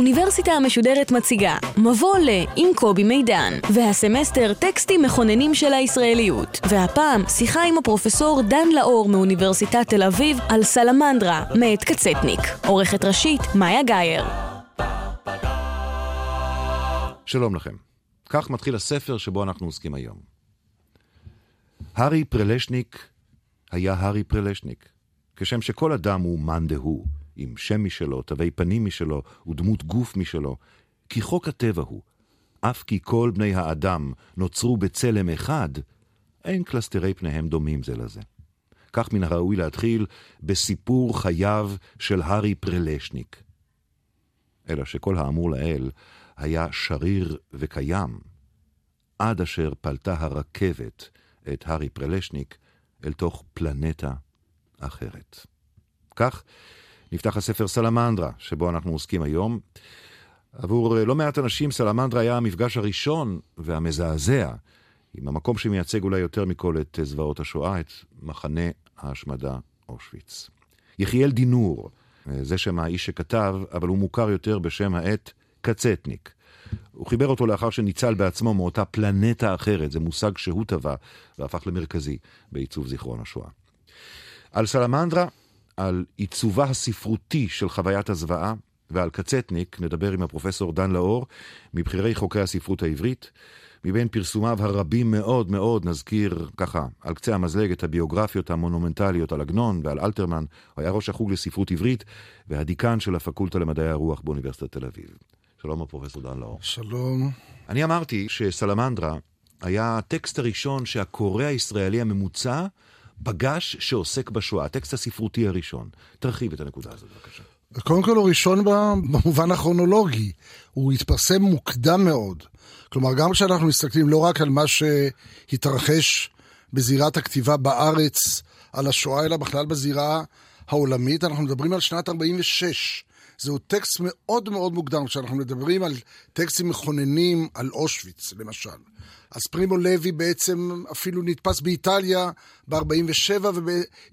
האוניברסיטה המשודרת מציגה מבוא ל עם קובי מידן והסמסטר טקסטים מכוננים של הישראליות והפעם שיחה עם הפרופסור דן לאור מאוניברסיטת תל אביב על סלמנדרה מאת קצטניק עורכת ראשית מאיה גאייר שלום לכם. כך מתחיל הספר שבו אנחנו עוסקים היום. הארי פרלשניק היה הארי פרלשניק, כשם שכל אדם הוא מאן דהוא, עם שם משלו, תווי פנים משלו ודמות גוף משלו, כי חוק הטבע הוא, אף כי כל בני האדם נוצרו בצלם אחד, אין קלסתרי פניהם דומים זה לזה. כך מן הראוי להתחיל בסיפור חייו של הארי פרלשניק. אלא שכל האמור לאל היה שריר וקיים, עד אשר פלטה הרכבת את הארי פרלשניק אל תוך פלנטה אחרת. כך נפתח הספר סלמנדרה, שבו אנחנו עוסקים היום. עבור לא מעט אנשים סלמנדרה היה המפגש הראשון והמזעזע עם המקום שמייצג אולי יותר מכל את זוועות השואה, את מחנה ההשמדה אושוויץ. יחיאל דינור, זה שם האיש שכתב, אבל הוא מוכר יותר בשם העט קצטניק. הוא חיבר אותו לאחר שניצל בעצמו מאותה פלנטה אחרת, זה מושג שהוא טבע והפך למרכזי בעיצוב זיכרון השואה. על סלמנדרה, על עיצובה הספרותי של חוויית הזוועה, ועל קצטניק נדבר עם הפרופסור דן לאור, מבכירי חוקרי הספרות העברית. מבין פרסומיו הרבים מאוד מאוד נזכיר ככה, על קצה המזלג את הביוגרפיות המונומנטליות על עגנון ועל אלתרמן, הוא היה ראש החוג לספרות עברית והדיקן של הפקולטה למדעי הרוח באוניברסיטת תל אביב. שלום הפרופסור דן לאור. שלום. אני אמרתי שסלמנדרה היה הטקסט הראשון שהקורא הישראלי הממוצע פגש שעוסק בשואה, הטקסט הספרותי הראשון. תרחיב את הנקודה הזאת, בבקשה. קודם כל הוא ראשון במובן הכרונולוגי, הוא התפרסם מוקדם מאוד. כלומר, גם כשאנחנו מסתכלים לא רק על מה שהתרחש בזירת הכתיבה בארץ על השואה, אלא בכלל בזירה העולמית, אנחנו מדברים על שנת 46. זהו טקסט מאוד מאוד מוקדם, כשאנחנו מדברים על טקסטים מכוננים על אושוויץ, למשל. אז פרימו לוי בעצם אפילו נתפס באיטליה ב-47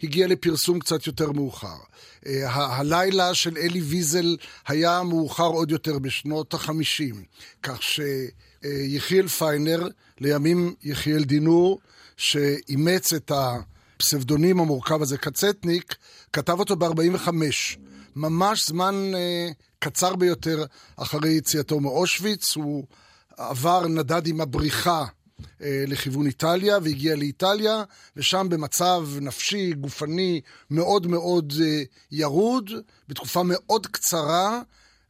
והגיע לפרסום קצת יותר מאוחר. ה- הלילה של אלי ויזל היה מאוחר עוד יותר בשנות ה-50, כך שיחיאל פיינר, לימים יחיאל דינור, שאימץ את הפסבדונים המורכב הזה, קצטניק, כתב אותו ב-45. ממש זמן uh, קצר ביותר אחרי יציאתו מאושוויץ, הוא עבר, נדד עם הבריחה uh, לכיוון איטליה והגיע לאיטליה, ושם במצב נפשי, גופני, מאוד מאוד uh, ירוד, בתקופה מאוד קצרה,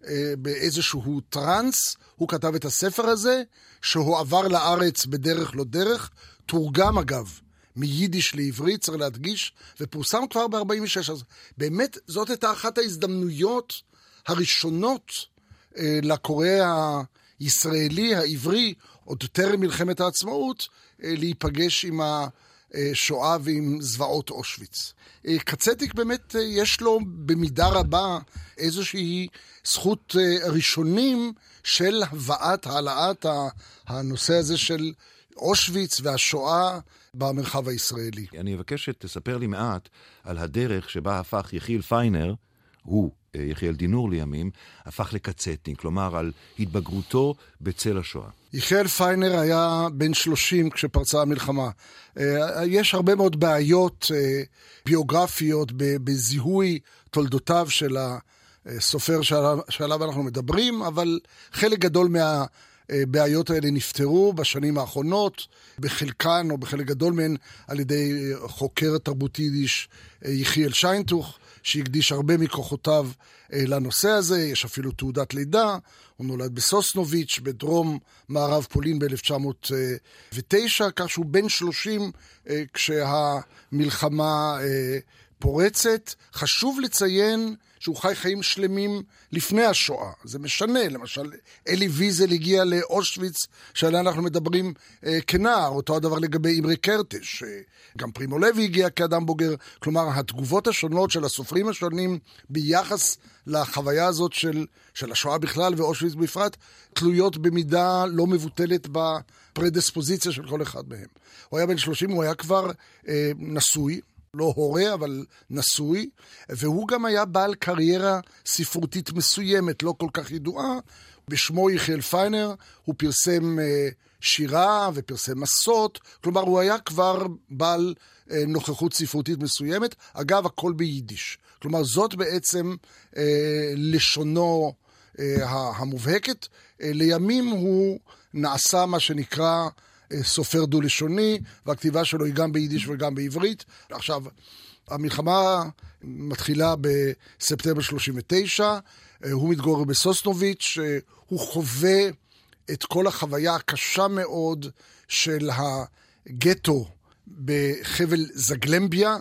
uh, באיזשהו טראנס, הוא כתב את הספר הזה, שהועבר לארץ בדרך לא דרך, תורגם אגב. מיידיש לעברית, צריך להדגיש, ופורסם כבר ב-46. אז באמת, זאת הייתה אחת ההזדמנויות הראשונות אה, לקורא הישראלי, העברי, עוד טרם מלחמת העצמאות, אה, להיפגש עם השואה ועם זוועות אושוויץ. אה, קצטיק באמת, אה, יש לו במידה רבה איזושהי זכות אה, ראשונים של הבאת, העלאת הנושא הזה של אושוויץ והשואה במרחב הישראלי. אני אבקש שתספר לי מעט על הדרך שבה הפך יחיאל פיינר, הוא, יחיאל דינור לימים, הפך לקצטניק, כלומר על התבגרותו בצל השואה. יחיאל פיינר היה בן 30 כשפרצה המלחמה. יש הרבה מאוד בעיות ביוגרפיות בזיהוי תולדותיו של הסופר שעליו אנחנו מדברים, אבל חלק גדול מה... הבעיות האלה נפתרו בשנים האחרונות, בחלקן או בחלק גדול מהן על ידי חוקר תרבות יידיש יחיאל שיינטוך, שהקדיש הרבה מכוחותיו לנושא הזה, יש אפילו תעודת לידה, הוא נולד בסוסנוביץ' בדרום מערב פולין ב-1909, כך שהוא בן 30 כשהמלחמה פורצת. חשוב לציין שהוא חי חיים שלמים לפני השואה. זה משנה, למשל, אלי ויזל הגיע לאושוויץ, שעליה אנחנו מדברים אה, כנער, אותו הדבר לגבי אמרי קרטש. אה, גם פרימו לוי הגיע כאדם בוגר. כלומר, התגובות השונות של הסופרים השונים ביחס לחוויה הזאת של, של השואה בכלל ואושוויץ בפרט, תלויות במידה לא מבוטלת בפרדספוזיציה של כל אחד מהם. הוא היה בן 30, הוא היה כבר אה, נשוי. לא הורה, אבל נשוי, והוא גם היה בעל קריירה ספרותית מסוימת, לא כל כך ידועה. בשמו יחיאל פיינר, הוא פרסם אה, שירה ופרסם מסות, כלומר הוא היה כבר בעל אה, נוכחות ספרותית מסוימת. אגב, הכל ביידיש. כלומר, זאת בעצם אה, לשונו אה, המובהקת. אה, לימים הוא נעשה מה שנקרא סופר דו-לשוני, והכתיבה שלו היא גם ביידיש וגם בעברית. עכשיו, המלחמה מתחילה בספטמבר 39, אה, הוא מתגורר בסוסנוביץ', אה, הוא חווה את כל החוויה הקשה מאוד של הגטו בחבל זגלמביה,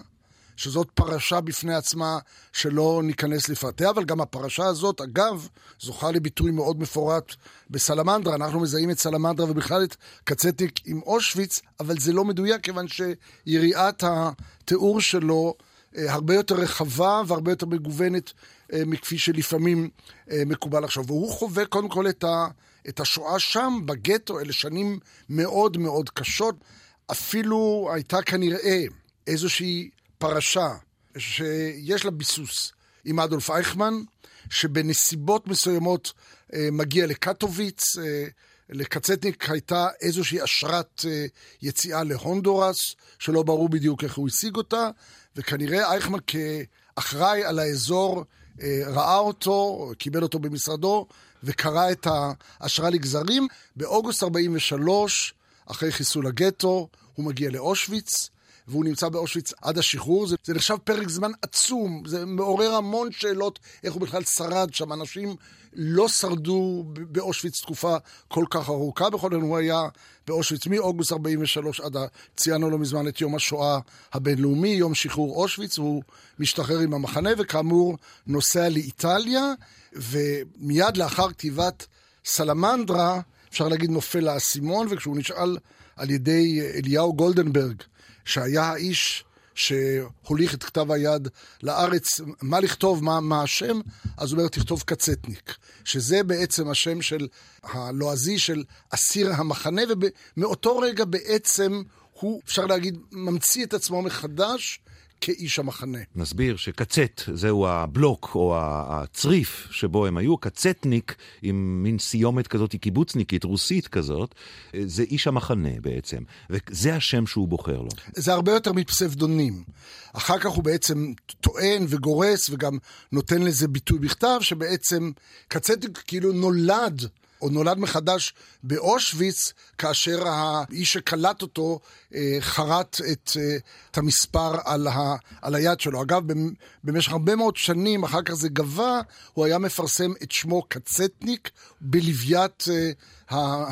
שזאת פרשה בפני עצמה שלא ניכנס לפרטיה, אבל גם הפרשה הזאת, אגב, זוכה לביטוי מאוד מפורט בסלמנדרה. אנחנו מזהים את סלמנדרה ובכלל את קצטיק עם אושוויץ, אבל זה לא מדויק, כיוון שיריעת התיאור שלו אה, הרבה יותר רחבה והרבה יותר מגוונת אה, מכפי שלפעמים אה, מקובל עכשיו. והוא חווה קודם כל את, ה, את השואה שם, בגטו, אלה שנים מאוד מאוד קשות. אפילו הייתה כנראה איזושהי פרשה שיש לה ביסוס עם אדולף אייכמן, שבנסיבות מסוימות אה, מגיע לקטוביץ, אה, לקצטניק הייתה איזושהי אשרת אה, יציאה להונדורס, שלא ברור בדיוק איך הוא השיג אותה, וכנראה אייכמן כאחראי על האזור אה, ראה אותו, קיבל אותו במשרדו, וקרא את האשרה לגזרים. באוגוסט 43, אחרי חיסול הגטו, הוא מגיע לאושוויץ, והוא נמצא באושוויץ עד השחרור. זה, זה נחשב פרק זמן עצום, זה מעורר המון שאלות איך הוא בכלל שרד שם. אנשים לא שרדו באושוויץ תקופה כל כך ארוכה. בכל זאת הוא היה באושוויץ מאוגוסט 43 עד, ציינו לא מזמן את יום השואה הבינלאומי, יום שחרור אושוויץ, והוא משתחרר עם המחנה, וכאמור נוסע לאיטליה, ומיד לאחר כתיבת סלמנדרה, אפשר להגיד נופל האסימון, וכשהוא נשאל על ידי אליהו גולדנברג, שהיה האיש שהוליך את כתב היד לארץ, מה לכתוב, מה, מה השם, אז הוא אומר, תכתוב קצטניק, שזה בעצם השם של הלועזי של אסיר המחנה, ומאותו רגע בעצם הוא, אפשר להגיד, ממציא את עצמו מחדש כאיש המחנה. נסביר שקצט זהו הבלוק או הצריף שבו הם היו, קצטניק עם מין סיומת כזאת קיבוצניקית, רוסית כזאת, זה איש המחנה בעצם, וזה השם שהוא בוחר לו. זה הרבה יותר מפסבדונים. אחר כך הוא בעצם טוען וגורס וגם נותן לזה ביטוי בכתב, שבעצם קצטניק כאילו נולד. או נולד מחדש באושוויץ, כאשר האיש שקלט אותו אה, חרט את, אה, את המספר על, ה, על היד שלו. אגב, במשך הרבה מאוד שנים, אחר כך זה גבה, הוא היה מפרסם את שמו קצטניק בלוויית אה,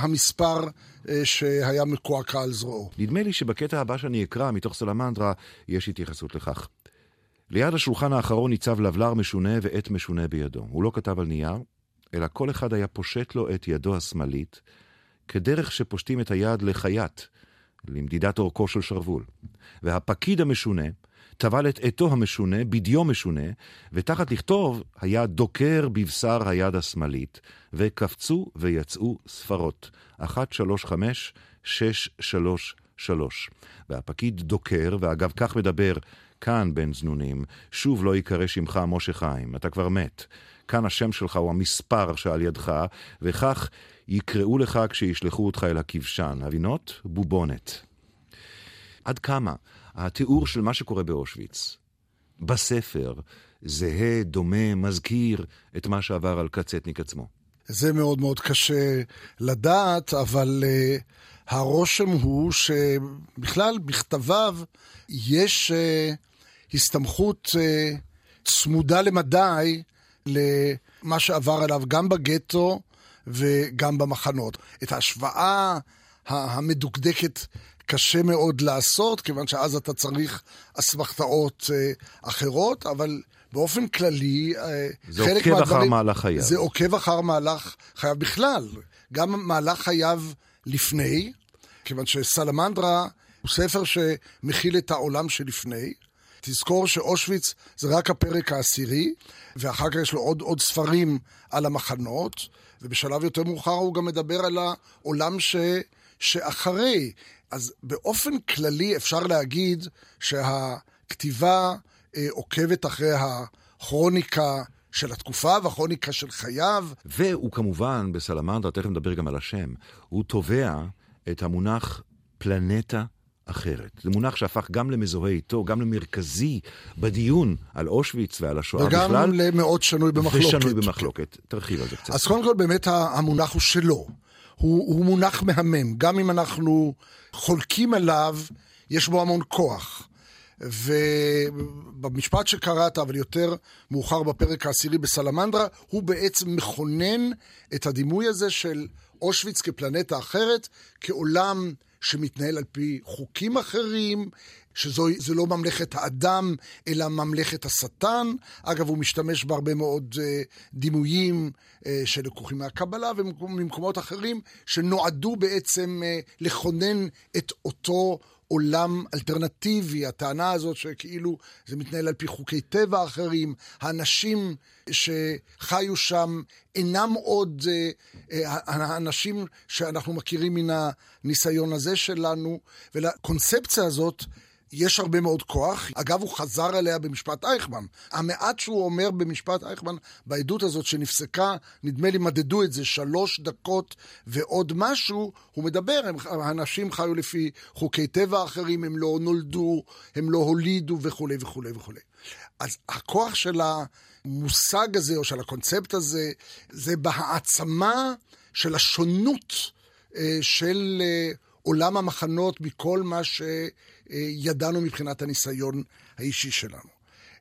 המספר שהיה מקועקע על זרועו. נדמה לי שבקטע הבא שאני אקרא מתוך סלמנדרה, יש התייחסות לכך. ליד השולחן האחרון ניצב לבלר משונה ועט משונה בידו. הוא לא כתב על נייר, אלא כל אחד היה פושט לו את ידו השמאלית, כדרך שפושטים את היד לחייט, למדידת אורכו של שרוול. והפקיד המשונה טבל את עטו המשונה, בדיו משונה, ותחת לכתוב היה דוקר בבשר היד השמאלית, וקפצו ויצאו ספרות. אחת, שלוש, חמש, שש, שלוש, שלוש. והפקיד דוקר, ואגב כך מדבר כאן, בן זנונים, שוב לא ייקרא שמך משה חיים, אתה כבר מת. כאן השם שלך הוא המספר שעל ידך, וכך יקראו לך כשישלחו אותך אל הכבשן. הבינות? בובונת. עד כמה התיאור של מה שקורה באושוויץ, בספר, זהה, דומה, מזכיר את מה שעבר על קצטניק עצמו. זה מאוד מאוד קשה לדעת, אבל uh, הרושם הוא שבכלל בכתביו יש uh, הסתמכות uh, צמודה למדי למה שעבר עליו גם בגטו וגם במחנות. את ההשוואה המדוקדקת קשה מאוד לעשות, כיוון שאז אתה צריך אסמכתאות אה, אחרות, אבל באופן כללי, אה, זה עוקב מהדברים, אחר מהלך חייו. זה עוקב אחר מהלך חייו בכלל. גם מהלך חייו לפני, כיוון שסלמנדרה הוא ספר שמכיל את העולם שלפני. תזכור שאושוויץ זה רק הפרק העשירי, ואחר כך יש לו עוד, עוד ספרים על המחנות, ובשלב יותר מאוחר הוא גם מדבר על העולם ש, שאחרי. אז באופן כללי אפשר להגיד שהכתיבה אה, עוקבת אחרי הכרוניקה של התקופה והכרוניקה של חייו. והוא כמובן, בסלמנדרה, תכף נדבר גם על השם, הוא תובע את המונח פלנטה אחרת. זה מונח שהפך גם למזוהה איתו, גם למרכזי בדיון על אושוויץ ועל השואה וגם בכלל. וגם למאוד שנוי במחלוקת. ושנוי במחלוקת. תרחיב על זה קצת. אז קודם כל, באמת המונח הוא שלו. הוא, הוא מונח מהמם. גם אם אנחנו חולקים עליו, יש בו המון כוח. ובמשפט שקראת, אבל יותר מאוחר בפרק העשירי בסלמנדרה, הוא בעצם מכונן את הדימוי הזה של אושוויץ כפלנטה אחרת, כעולם שמתנהל על פי חוקים אחרים, שזו לא ממלכת האדם, אלא ממלכת השטן. אגב, הוא משתמש בהרבה מאוד uh, דימויים uh, שלקוחים מהקבלה וממקומות אחרים, שנועדו בעצם uh, לכונן את אותו עולם אלטרנטיבי, הטענה הזאת שכאילו זה מתנהל על פי חוקי טבע אחרים, האנשים שחיו שם אינם עוד אה, אה, האנשים שאנחנו מכירים מן הניסיון הזה שלנו, ולקונספציה הזאת יש הרבה מאוד כוח. אגב, הוא חזר עליה במשפט אייכמן. המעט שהוא אומר במשפט אייכמן, בעדות הזאת שנפסקה, נדמה לי מדדו את זה שלוש דקות ועוד משהו, הוא מדבר, הם, האנשים חיו לפי חוקי טבע אחרים, הם לא נולדו, הם לא הולידו וכולי וכולי וכולי. אז הכוח של המושג הזה, או של הקונספט הזה, זה בהעצמה של השונות אה, של אה, עולם המחנות מכל מה ש... ידענו מבחינת הניסיון האישי שלנו.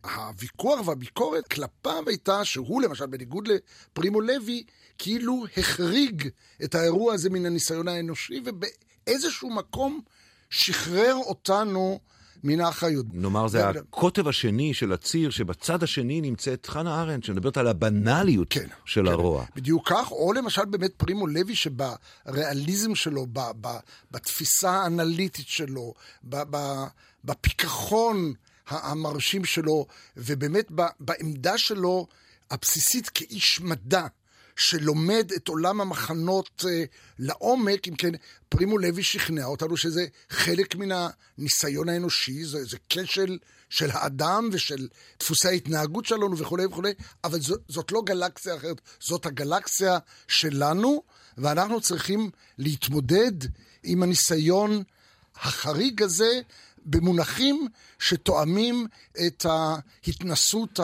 הוויכוח והביקורת כלפיו הייתה שהוא, למשל, בניגוד לפרימו לוי, כאילו החריג את האירוע הזה מן הניסיון האנושי, ובאיזשהו מקום שחרר אותנו מן האחריות. נאמר, זה הקוטב השני של הציר, שבצד השני נמצאת חנה ארנדט, שמדברת על הבנאליות כן, של כן, הרוע. בדיוק כך, או למשל באמת פרימו לוי, שבריאליזם שלו, ב, ב, בתפיסה האנליטית שלו, ב, ב, בפיכחון המרשים שלו, ובאמת בעמדה שלו הבסיסית כאיש מדע. שלומד את עולם המחנות uh, לעומק, אם כן, פרימו לוי שכנע אותנו שזה חלק מן הניסיון האנושי, זה, זה כשל של האדם ושל דפוסי ההתנהגות שלנו וכולי וכולי, אבל זו, זאת לא גלקסיה אחרת, זאת הגלקסיה שלנו, ואנחנו צריכים להתמודד עם הניסיון החריג הזה במונחים שתואמים את ההתנסות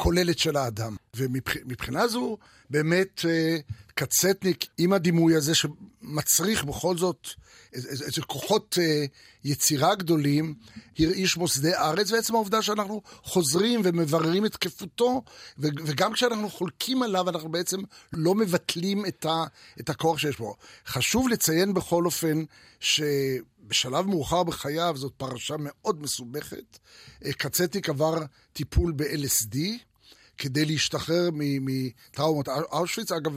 הכוללת של האדם. ומבחינה זו, באמת אה, קצטניק עם הדימוי הזה שמצריך בכל זאת איזה כוחות אה, יצירה גדולים, הרעיש מוסדי ארץ, ועצם העובדה שאנחנו חוזרים ומבררים את תקפותו, וגם כשאנחנו חולקים עליו, אנחנו בעצם לא מבטלים את, ה, את הכוח שיש בו. חשוב לציין בכל אופן שבשלב מאוחר בחייו, זאת פרשה מאוד מסובכת, אה, קצטניק עבר טיפול ב-LSD, כדי להשתחרר מטראומות אושוויץ. אגב,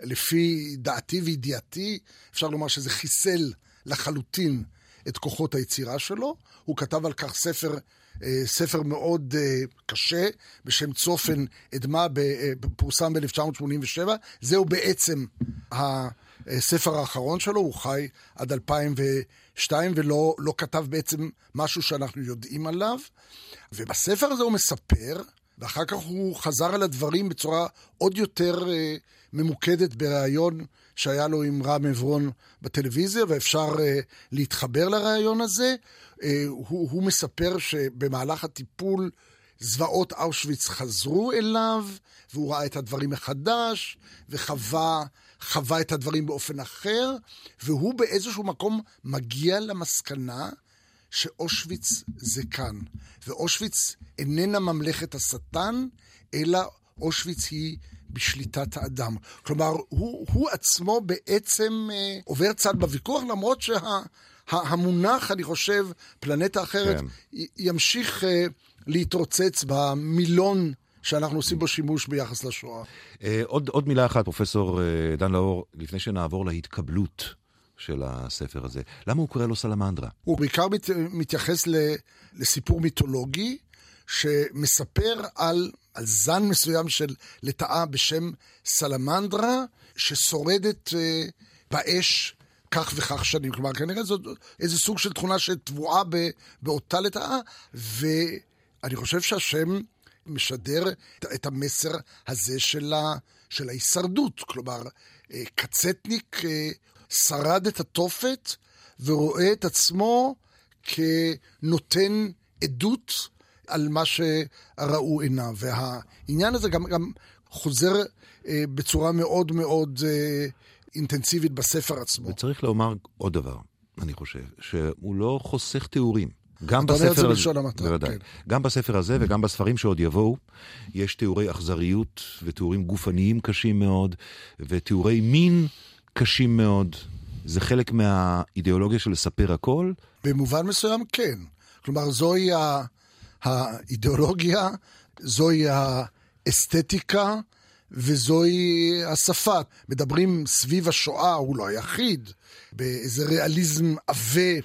לפי דעתי וידיעתי, אפשר לומר שזה חיסל לחלוטין את כוחות היצירה שלו. הוא כתב על כך ספר, אה, ספר מאוד אה, קשה, בשם צופן אדמה, אה, פורסם ב-1987. זהו בעצם הספר האחרון שלו, הוא חי עד 2002 ולא לא כתב בעצם משהו שאנחנו יודעים עליו. ובספר הזה הוא מספר ואחר כך הוא חזר על הדברים בצורה עוד יותר אה, ממוקדת בריאיון שהיה לו עם רם עברון בטלוויזיה, ואפשר אה, להתחבר לריאיון הזה. אה, הוא, הוא מספר שבמהלך הטיפול זוועות אושוויץ חזרו אליו, והוא ראה את הדברים מחדש, וחווה חווה את הדברים באופן אחר, והוא באיזשהו מקום מגיע למסקנה שאושוויץ זה כאן. ואושוויץ איננה ממלכת השטן, אלא אושוויץ היא בשליטת האדם. כלומר, הוא, הוא עצמו בעצם אה, עובר צד בוויכוח, למרות שהמונח, שה, אני חושב, פלנטה אחרת, כן. ימשיך אה, להתרוצץ במילון שאנחנו עושים בו שימוש ביחס לשואה. אה, עוד, עוד מילה אחת, פרופסור אה, דן לאור, לפני שנעבור להתקבלות של הספר הזה. למה הוא קורא לו סלמנדרה? הוא בעיקר מת, מתייחס ל, לסיפור מיתולוגי שמספר על, על זן מסוים של לטאה בשם סלמנדרה, ששורדת אה, באש כך וכך שנים. כלומר, כנראה זאת איזה סוג של תכונה שטבועה באותה לטאה, ואני חושב שהשם משדר את המסר הזה של, ה, של ההישרדות. כלומר, אה, קצטניק אה, שרד את התופת ורואה את עצמו כנותן עדות על מה שראו עיניו. והעניין הזה גם, גם חוזר אה, בצורה מאוד מאוד אה, אינטנסיבית בספר עצמו. וצריך לומר עוד דבר, אני חושב, שהוא לא חוסך תיאורים. גם בספר הזה. בוודאי. כן. גם בספר הזה וגם בספרים שעוד יבואו, יש תיאורי אכזריות ותיאורים גופניים קשים מאוד, ותיאורי מין קשים מאוד. זה חלק מהאידיאולוגיה של לספר הכל. במובן מסוים כן. כלומר, זוהי האידיאולוגיה, זוהי האסתטיקה וזוהי השפה. מדברים סביב השואה, הוא לא היחיד, באיזה ריאליזם עבה,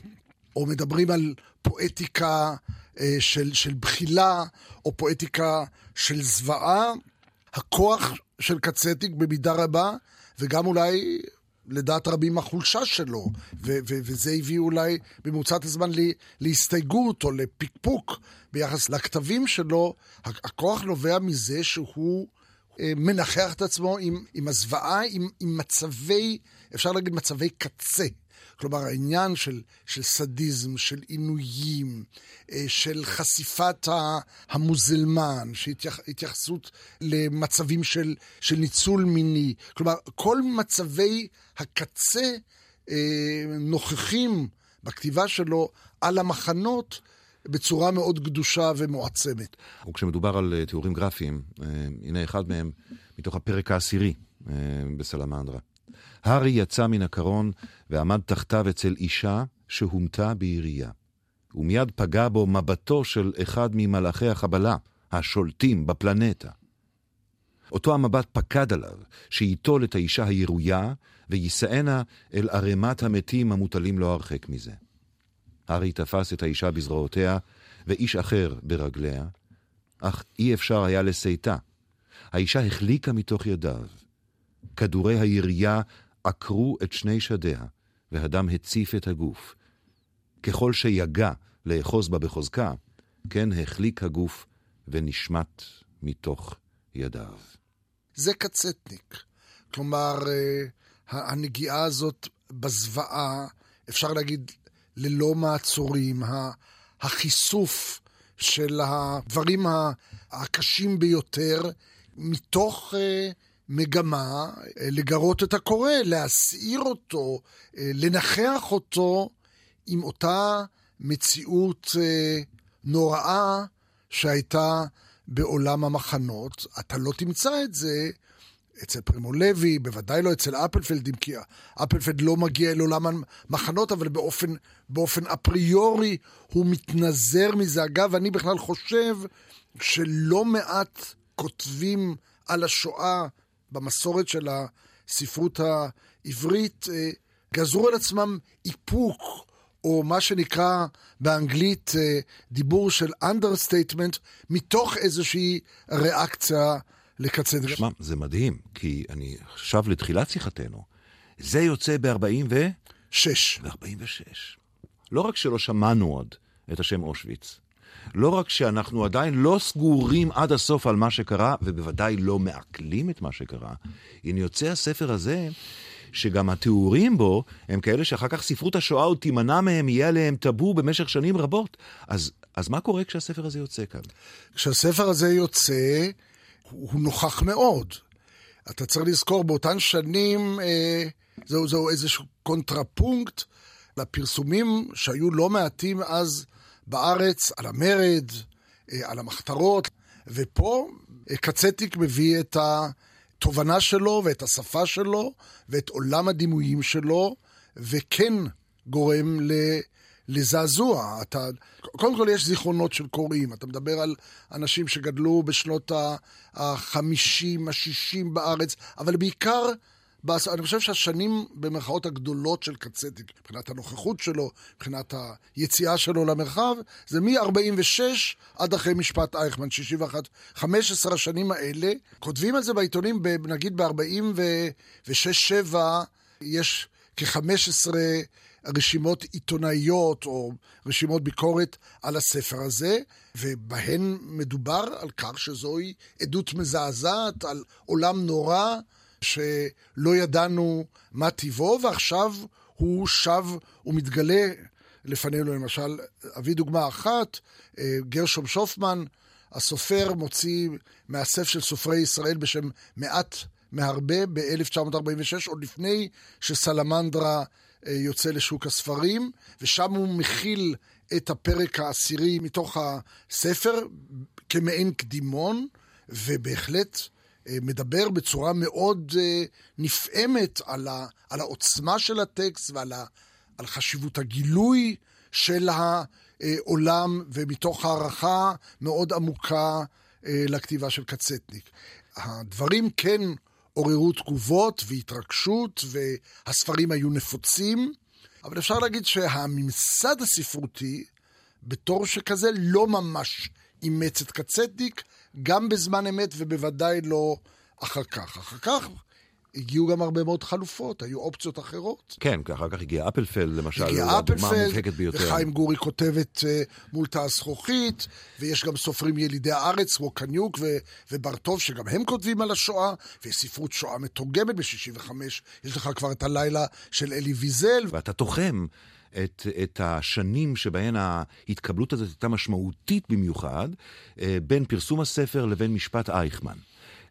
או מדברים על פואטיקה אה, של, של בחילה, או פואטיקה של זוועה. הכוח של קצטיק במידה רבה, וגם אולי לדעת רבים החולשה שלו, ו- ו- וזה הביא אולי בממוצעת הזמן ל- להסתייגות או לפקפוק ביחס לכתבים שלו. הכוח נובע מזה שהוא אה, מנחח את עצמו עם, עם הזוועה, עם, עם מצבי, אפשר להגיד מצבי קצה. כלומר, העניין של, של סדיזם, של עינויים, אה, של חשיפת המוזלמן, התייחסות למצבים של, של ניצול מיני. כלומר, כל מצבי הקצה אה, נוכחים בכתיבה שלו על המחנות בצורה מאוד קדושה ומועצמת. וכשמדובר על אה, תיאורים גרפיים, הנה אחד מהם מתוך הפרק העשירי בסלמנדרה. הארי יצא מן הקרון ועמד תחתיו אצל אישה שהומתה בירייה. ומיד פגע בו מבטו של אחד ממלאכי החבלה, השולטים בפלנטה. אותו המבט פקד עליו, שייטול את האישה הירויה, ויישאנה אל ערימת המתים המוטלים לא הרחק מזה. הארי תפס את האישה בזרועותיה, ואיש אחר ברגליה, אך אי אפשר היה לסייתה. האישה החליקה מתוך ידיו. כדורי הירייה עקרו את שני שדיה, והדם הציף את הגוף. ככל שיגע לאחוז בה בחוזקה, כן החליק הגוף ונשמט מתוך ידיו. זה קצטניק. כלומר, אה, הנגיעה הזאת בזוועה, אפשר להגיד, ללא מעצורים, החיסוף של הדברים הקשים ביותר, מתוך אה, מגמה אה, לגרות את הקורא, להסעיר אותו, לנכח אותו עם אותה מציאות נוראה שהייתה בעולם המחנות. אתה לא תמצא את זה אצל פרימו לוי, בוודאי לא אצל אפלפלד, כי אפלפלד לא מגיע אל עולם המחנות, אבל באופן, באופן אפריורי הוא מתנזר מזה. אגב, אני בכלל חושב שלא מעט כותבים על השואה במסורת של הספרות העברית, אה, גזרו על עצמם איפוק, או מה שנקרא באנגלית אה, דיבור של understatement, מתוך איזושהי ריאקציה לקצה דרך. שמע, זה מדהים, כי אני עכשיו לתחילת שיחתנו, זה יוצא ב-40 ו... שש. ב-46. לא רק שלא שמענו עוד את השם אושוויץ, לא רק שאנחנו עדיין לא סגורים עד הסוף על מה שקרה, ובוודאי לא מעכלים את מה שקרה, הנה יוצא הספר הזה, שגם התיאורים בו הם כאלה שאחר כך ספרות השואה עוד תימנע מהם, יהיה עליהם טאבו במשך שנים רבות. אז, אז מה קורה כשהספר הזה יוצא כאן? כשהספר הזה יוצא, הוא נוכח מאוד. אתה צריך לזכור, באותן שנים אה, זהו, זהו איזשהו קונטרפונקט לפרסומים שהיו לא מעטים אז בארץ, על המרד, אה, על המחתרות, ופה אה, קצטניק מביא את התובנה שלו ואת השפה שלו ואת עולם הדימויים שלו, וכן גורם ל... לזעזוע. אתה, קודם כל יש זיכרונות של קוראים, אתה מדבר על אנשים שגדלו בשנות ה-50, ה-60 בארץ, אבל בעיקר... אני חושב שהשנים במרכאות הגדולות של קצטיק, מבחינת הנוכחות שלו, מבחינת היציאה שלו למרחב, זה מ-46 עד אחרי משפט אייכמן, 61. 15 השנים האלה, כותבים על זה בעיתונים, נגיד ב-46-7, יש כ-15 רשימות עיתונאיות או רשימות ביקורת על הספר הזה, ובהן מדובר על כך שזוהי עדות מזעזעת, על עולם נורא. שלא ידענו מה טיבו, ועכשיו הוא שב ומתגלה לפנינו. למשל, אביא דוגמה אחת, אה, גרשום שופמן, הסופר, מוציא מאסף של סופרי ישראל בשם מעט מהרבה ב-1946, עוד לפני שסלמנדרה אה, יוצא לשוק הספרים, ושם הוא מכיל את הפרק העשירי מתוך הספר כמעין קדימון, ובהחלט מדבר בצורה מאוד אה, נפעמת על, ה, על העוצמה של הטקסט ועל ה, על חשיבות הגילוי של העולם, ומתוך הערכה מאוד עמוקה אה, לכתיבה של קצטניק. הדברים כן עוררו תגובות והתרגשות, והספרים היו נפוצים, אבל אפשר להגיד שהממסד הספרותי, בתור שכזה, לא ממש אימץ את קצטניק, גם בזמן אמת ובוודאי לא אחר כך. אחר כך הגיעו גם הרבה מאוד חלופות, היו אופציות אחרות. כן, אחר כך הגיע אפלפלד, למשל, הגיע אפלפלד, וחיים גורי כותבת uh, מול תא הזכוכית, ויש גם סופרים ילידי הארץ, כמו קניוק ו- וברטוב, שגם הם כותבים על השואה, ויש ספרות שואה מתורגמת ב-65, יש לך כבר את הלילה של אלי ויזל. ואתה תוחם. את, את השנים שבהן ההתקבלות הזאת הייתה משמעותית במיוחד, אה, בין פרסום הספר לבין משפט אייכמן.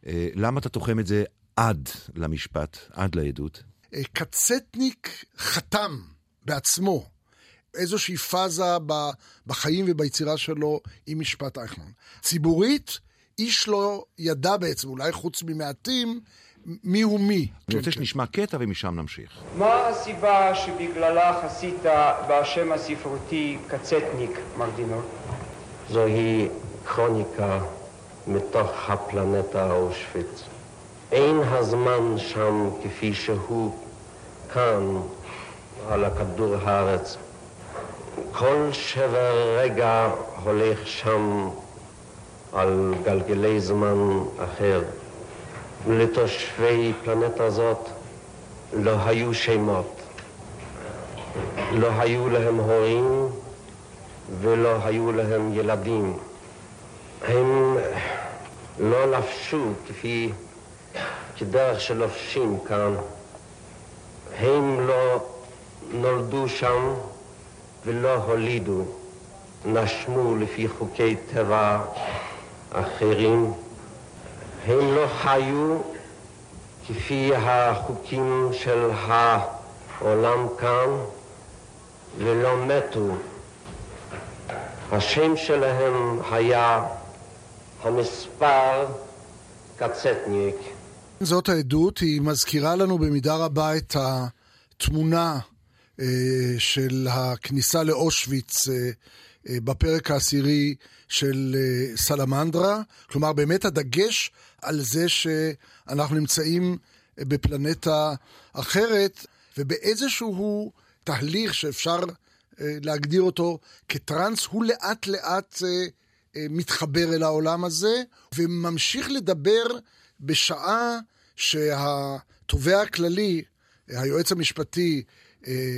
אה, למה אתה תוחם את זה עד למשפט, עד לעדות? אה, קצטניק חתם בעצמו איזושהי פאזה בחיים וביצירה שלו עם משפט אייכמן. ציבורית, איש לא ידע בעצם, אולי חוץ ממעטים, מי הוא מי. אני רוצה שנשמע קטע ומשם נמשיך. מה הסיבה שבגללה חסית בשם הספרותי קצטניק, מרדינור? זוהי כרוניקה מתוך הפלנטה אושוויץ. אין הזמן שם כפי שהוא כאן על הכדור הארץ. כל שבר רגע הולך שם על גלגלי זמן אחר. לתושבי פלנטה זאת לא היו שמות, לא היו להם הורים ולא היו להם ילדים. הם לא לבשו כפי, כדרך שלובשים כאן. הם לא נולדו שם ולא הולידו, נשמו לפי חוקי טבע אחרים. הם לא חיו כפי החוקים של העולם כאן ולא מתו. השם שלהם היה המספר קצטניק. זאת העדות, היא מזכירה לנו במידה רבה את התמונה אה, של הכניסה לאושוויץ אה, אה, בפרק העשירי של אה, סלמנדרה. כלומר, באמת הדגש על זה שאנחנו נמצאים בפלנטה אחרת, ובאיזשהו תהליך שאפשר אה, להגדיר אותו כטרנס, הוא לאט לאט מתחבר אל העולם הזה, וממשיך לדבר בשעה שהתובע הכללי, היועץ המשפטי,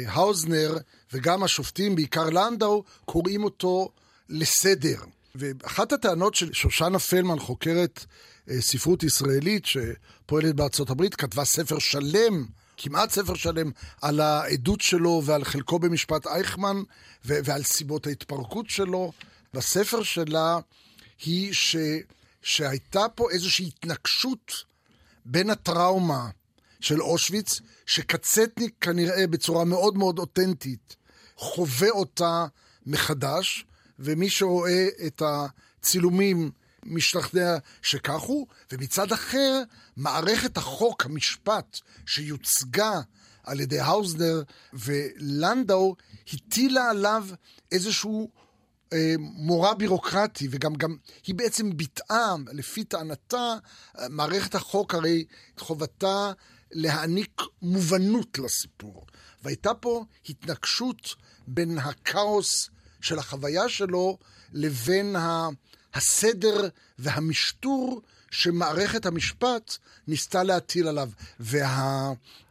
האוזנר, וגם השופטים, בעיקר לנדאו, קוראים אותו לסדר. ואחת הטענות של שושנה פלמן, חוקרת אה, ספרות ישראלית שפועלת בארצות הברית, כתבה ספר שלם, כמעט ספר שלם, על העדות שלו ועל חלקו במשפט אייכמן ו- ועל סיבות ההתפרקות שלו. בספר שלה היא ש... שהייתה פה איזושהי התנגשות בין הטראומה של אושוויץ, שקצטניק כנראה בצורה מאוד מאוד אותנטית חווה אותה מחדש, ומי שרואה את הצילומים משתכנע שכך הוא, ומצד אחר, מערכת החוק, המשפט, שיוצגה על ידי האוזנר ולנדאו, הטילה עליו איזשהו אה, מורא בירוקרטי, וגם גם היא בעצם ביטאה, לפי טענתה, מערכת החוק הרי חובתה להעניק מובנות לסיפור. והייתה פה התנגשות בין הכאוס של החוויה שלו לבין. הסדר והמשטור שמערכת המשפט ניסתה להטיל עליו.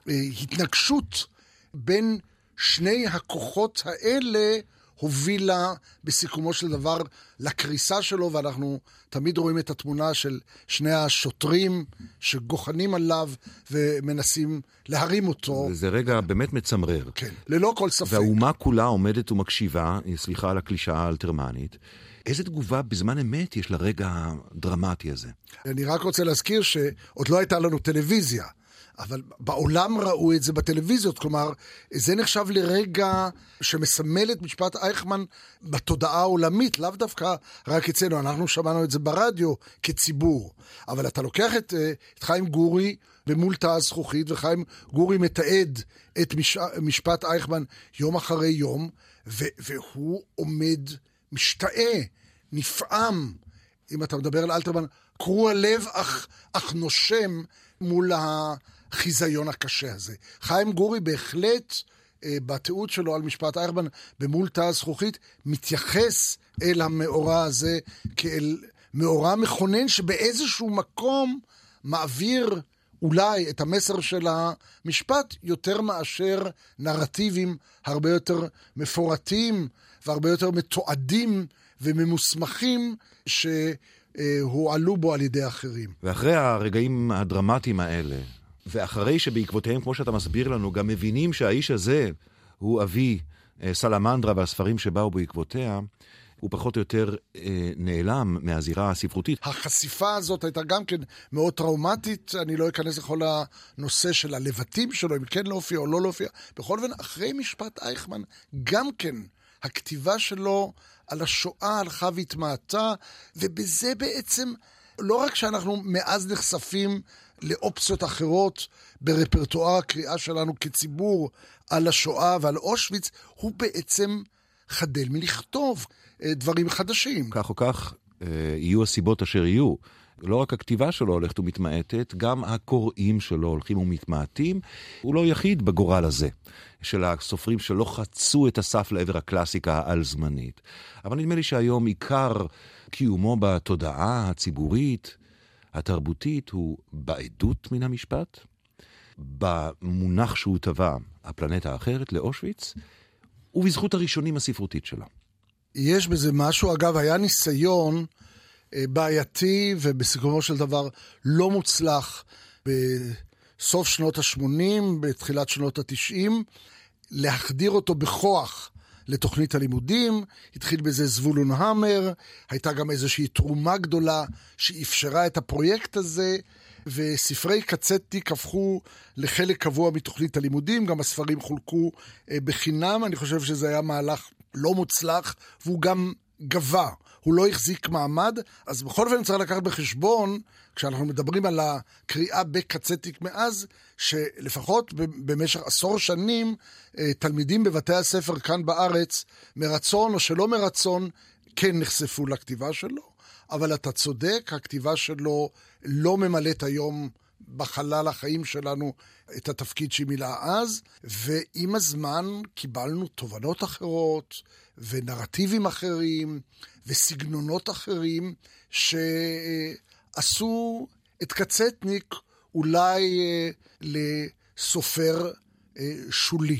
וההתנגשות בין שני הכוחות האלה הובילה בסיכומו של דבר לקריסה שלו, ואנחנו תמיד רואים את התמונה של שני השוטרים שגוחנים עליו ומנסים להרים אותו. זה רגע באמת מצמרר. כן, ללא כל ספק. והאומה כולה עומדת ומקשיבה, סליחה על הקלישאה האלתרמנית. איזה תגובה בזמן אמת יש לרגע הדרמטי הזה? אני רק רוצה להזכיר שעוד לא הייתה לנו טלוויזיה. אבל בעולם ראו את זה בטלוויזיות, כלומר, זה נחשב לרגע שמסמל את משפט אייכמן בתודעה העולמית, לאו דווקא רק אצלנו, אנחנו שמענו את זה ברדיו כציבור. אבל אתה לוקח את, אה, את חיים גורי במול תא הזכוכית, וחיים גורי מתעד את מש, משפט אייכמן יום אחרי יום, ו, והוא עומד משתאה, נפעם. אם אתה מדבר על אלתרמן, קרוע לב אך, אך נושם מול החיזיון הקשה הזה. חיים גורי בהחלט, אה, בתיעוד שלו על משפט אייכמן במול תא הזכוכית, מתייחס אל המאורע הזה כאל מאורע מכונן שבאיזשהו מקום מעביר אולי את המסר של המשפט יותר מאשר נרטיבים הרבה יותר מפורטים והרבה יותר מתועדים וממוסמכים שהועלו בו על ידי אחרים. ואחרי הרגעים הדרמטיים האלה, ואחרי שבעקבותיהם, כמו שאתה מסביר לנו, גם מבינים שהאיש הזה הוא אבי אה, סלמנדרה והספרים שבאו בעקבותיה, הוא פחות או יותר אה, נעלם מהזירה הספרותית. החשיפה הזאת הייתה גם כן מאוד טראומטית, אני לא אכנס לכל הנושא של הלבטים שלו, אם כן להופיע או לא להופיע. בכל אופן, אחרי משפט אייכמן, גם כן הכתיבה שלו על השואה הלכה והתמעטה, ובזה בעצם, לא רק שאנחנו מאז נחשפים לאופציות אחרות ברפרטואר הקריאה שלנו כציבור על השואה ועל אושוויץ, הוא בעצם חדל מלכתוב אה, דברים חדשים. כך או כך, אה, יהיו הסיבות אשר יהיו. לא רק הכתיבה שלו הולכת ומתמעטת, גם הקוראים שלו הולכים ומתמעטים. הוא לא יחיד בגורל הזה, של הסופרים שלא חצו את הסף לעבר הקלאסיקה העל-זמנית. אבל נדמה לי שהיום עיקר קיומו בתודעה הציבורית, התרבותית, הוא בעדות מן המשפט, במונח שהוא טבע, הפלנטה האחרת, לאושוויץ, ובזכות הראשונים הספרותית שלה. יש בזה משהו, אגב, היה ניסיון אה, בעייתי ובסיכומו של דבר לא מוצלח בסוף שנות ה-80, בתחילת שנות ה-90, להחדיר אותו בכוח לתוכנית הלימודים. התחיל בזה זבולון המר, הייתה גם איזושהי תרומה גדולה שאפשרה את הפרויקט הזה. וספרי קצטניק הפכו לחלק קבוע מתוכנית הלימודים, גם הספרים חולקו אה, בחינם, אני חושב שזה היה מהלך לא מוצלח, והוא גם גבה, הוא לא החזיק מעמד, אז בכל אופן צריך לקחת בחשבון, כשאנחנו מדברים על הקריאה בקצטיק מאז, שלפחות במשך עשור שנים, אה, תלמידים בבתי הספר כאן בארץ, מרצון או שלא מרצון, כן נחשפו לכתיבה שלו, אבל אתה צודק, הכתיבה שלו לא ממלאת היום בחלל החיים שלנו את התפקיד שהיא מילאה אז, ועם הזמן קיבלנו תובנות אחרות ונרטיבים אחרים וסגנונות אחרים שעשו את קצטניק אולי אה, לסופר אה, שולי.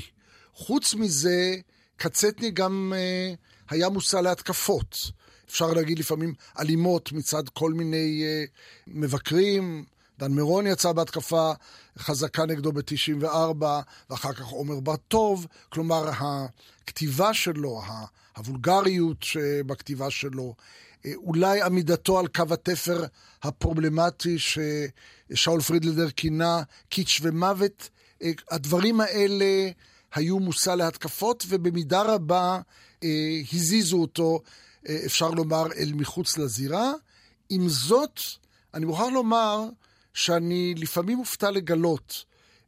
חוץ מזה, קצטניק גם אה, היה מושא להתקפות. אפשר להגיד לפעמים אלימות מצד כל מיני מבקרים, דן מירון יצא בהתקפה חזקה נגדו ב-94, ואחר כך עומר בר טוב. כלומר, הכתיבה שלו, הוולגריות שבכתיבה שלו, אה, אולי עמידתו על קו התפר הפרובלמטי ששאול פרידלדר כינה קיץ' ומוות, אה, הדברים האלה היו מושא להתקפות, ובמידה רבה אה, הזיזו אותו, אפשר לומר, אל מחוץ לזירה. עם זאת, אני מוכרח לומר שאני לפעמים מופתע לגלות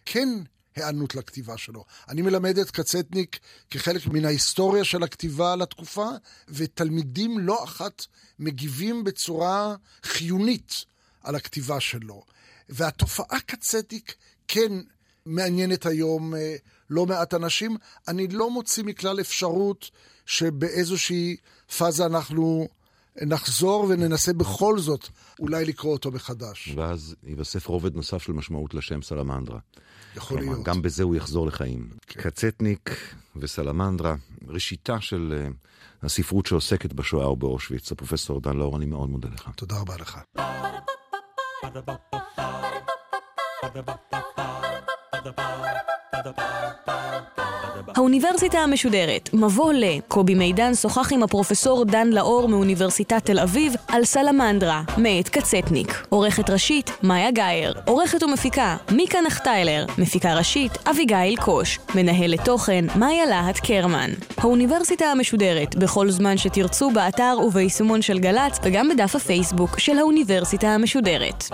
כן היענות לכתיבה שלו. אני מלמד את קצטניק כחלק מן ההיסטוריה של הכתיבה על התקופה, ותלמידים לא אחת מגיבים בצורה חיונית על הכתיבה שלו. והתופעה קצטניק כן מעניינת היום אה, לא מעט אנשים. אני לא מוציא מכלל אפשרות שבאיזושהי פאזה אנחנו נחזור וננסה בכל זאת אולי לקרוא אותו מחדש. ואז ייווסף רובד נוסף של משמעות לשם סלמנדרה. יכול כלומר, להיות. גם בזה הוא יחזור לחיים. כן. קצטניק וסלמנדרה, ראשיתה של אה, הספרות שעוסקת בשואה ובאושוויץ. הפרופסור דן לאור, אני מאוד מודה לך. תודה רבה לך. האוניברסיטה המשודרת, מבוא ל... קובי מידן שוחח עם הפרופסור דן לאור מאוניברסיטת תל אביב על סלמנדרה, מאת קצטניק. עורכת ראשית, מאיה גאייר. עורכת ומפיקה, מיקה נחטיילר. מפיקה ראשית, אביגיל קוש. מנהלת תוכן, מאיה להט קרמן. האוניברסיטה המשודרת, בכל זמן שתרצו באתר וביישומון של גל"צ, וגם בדף הפייסבוק של האוניברסיטה המשודרת.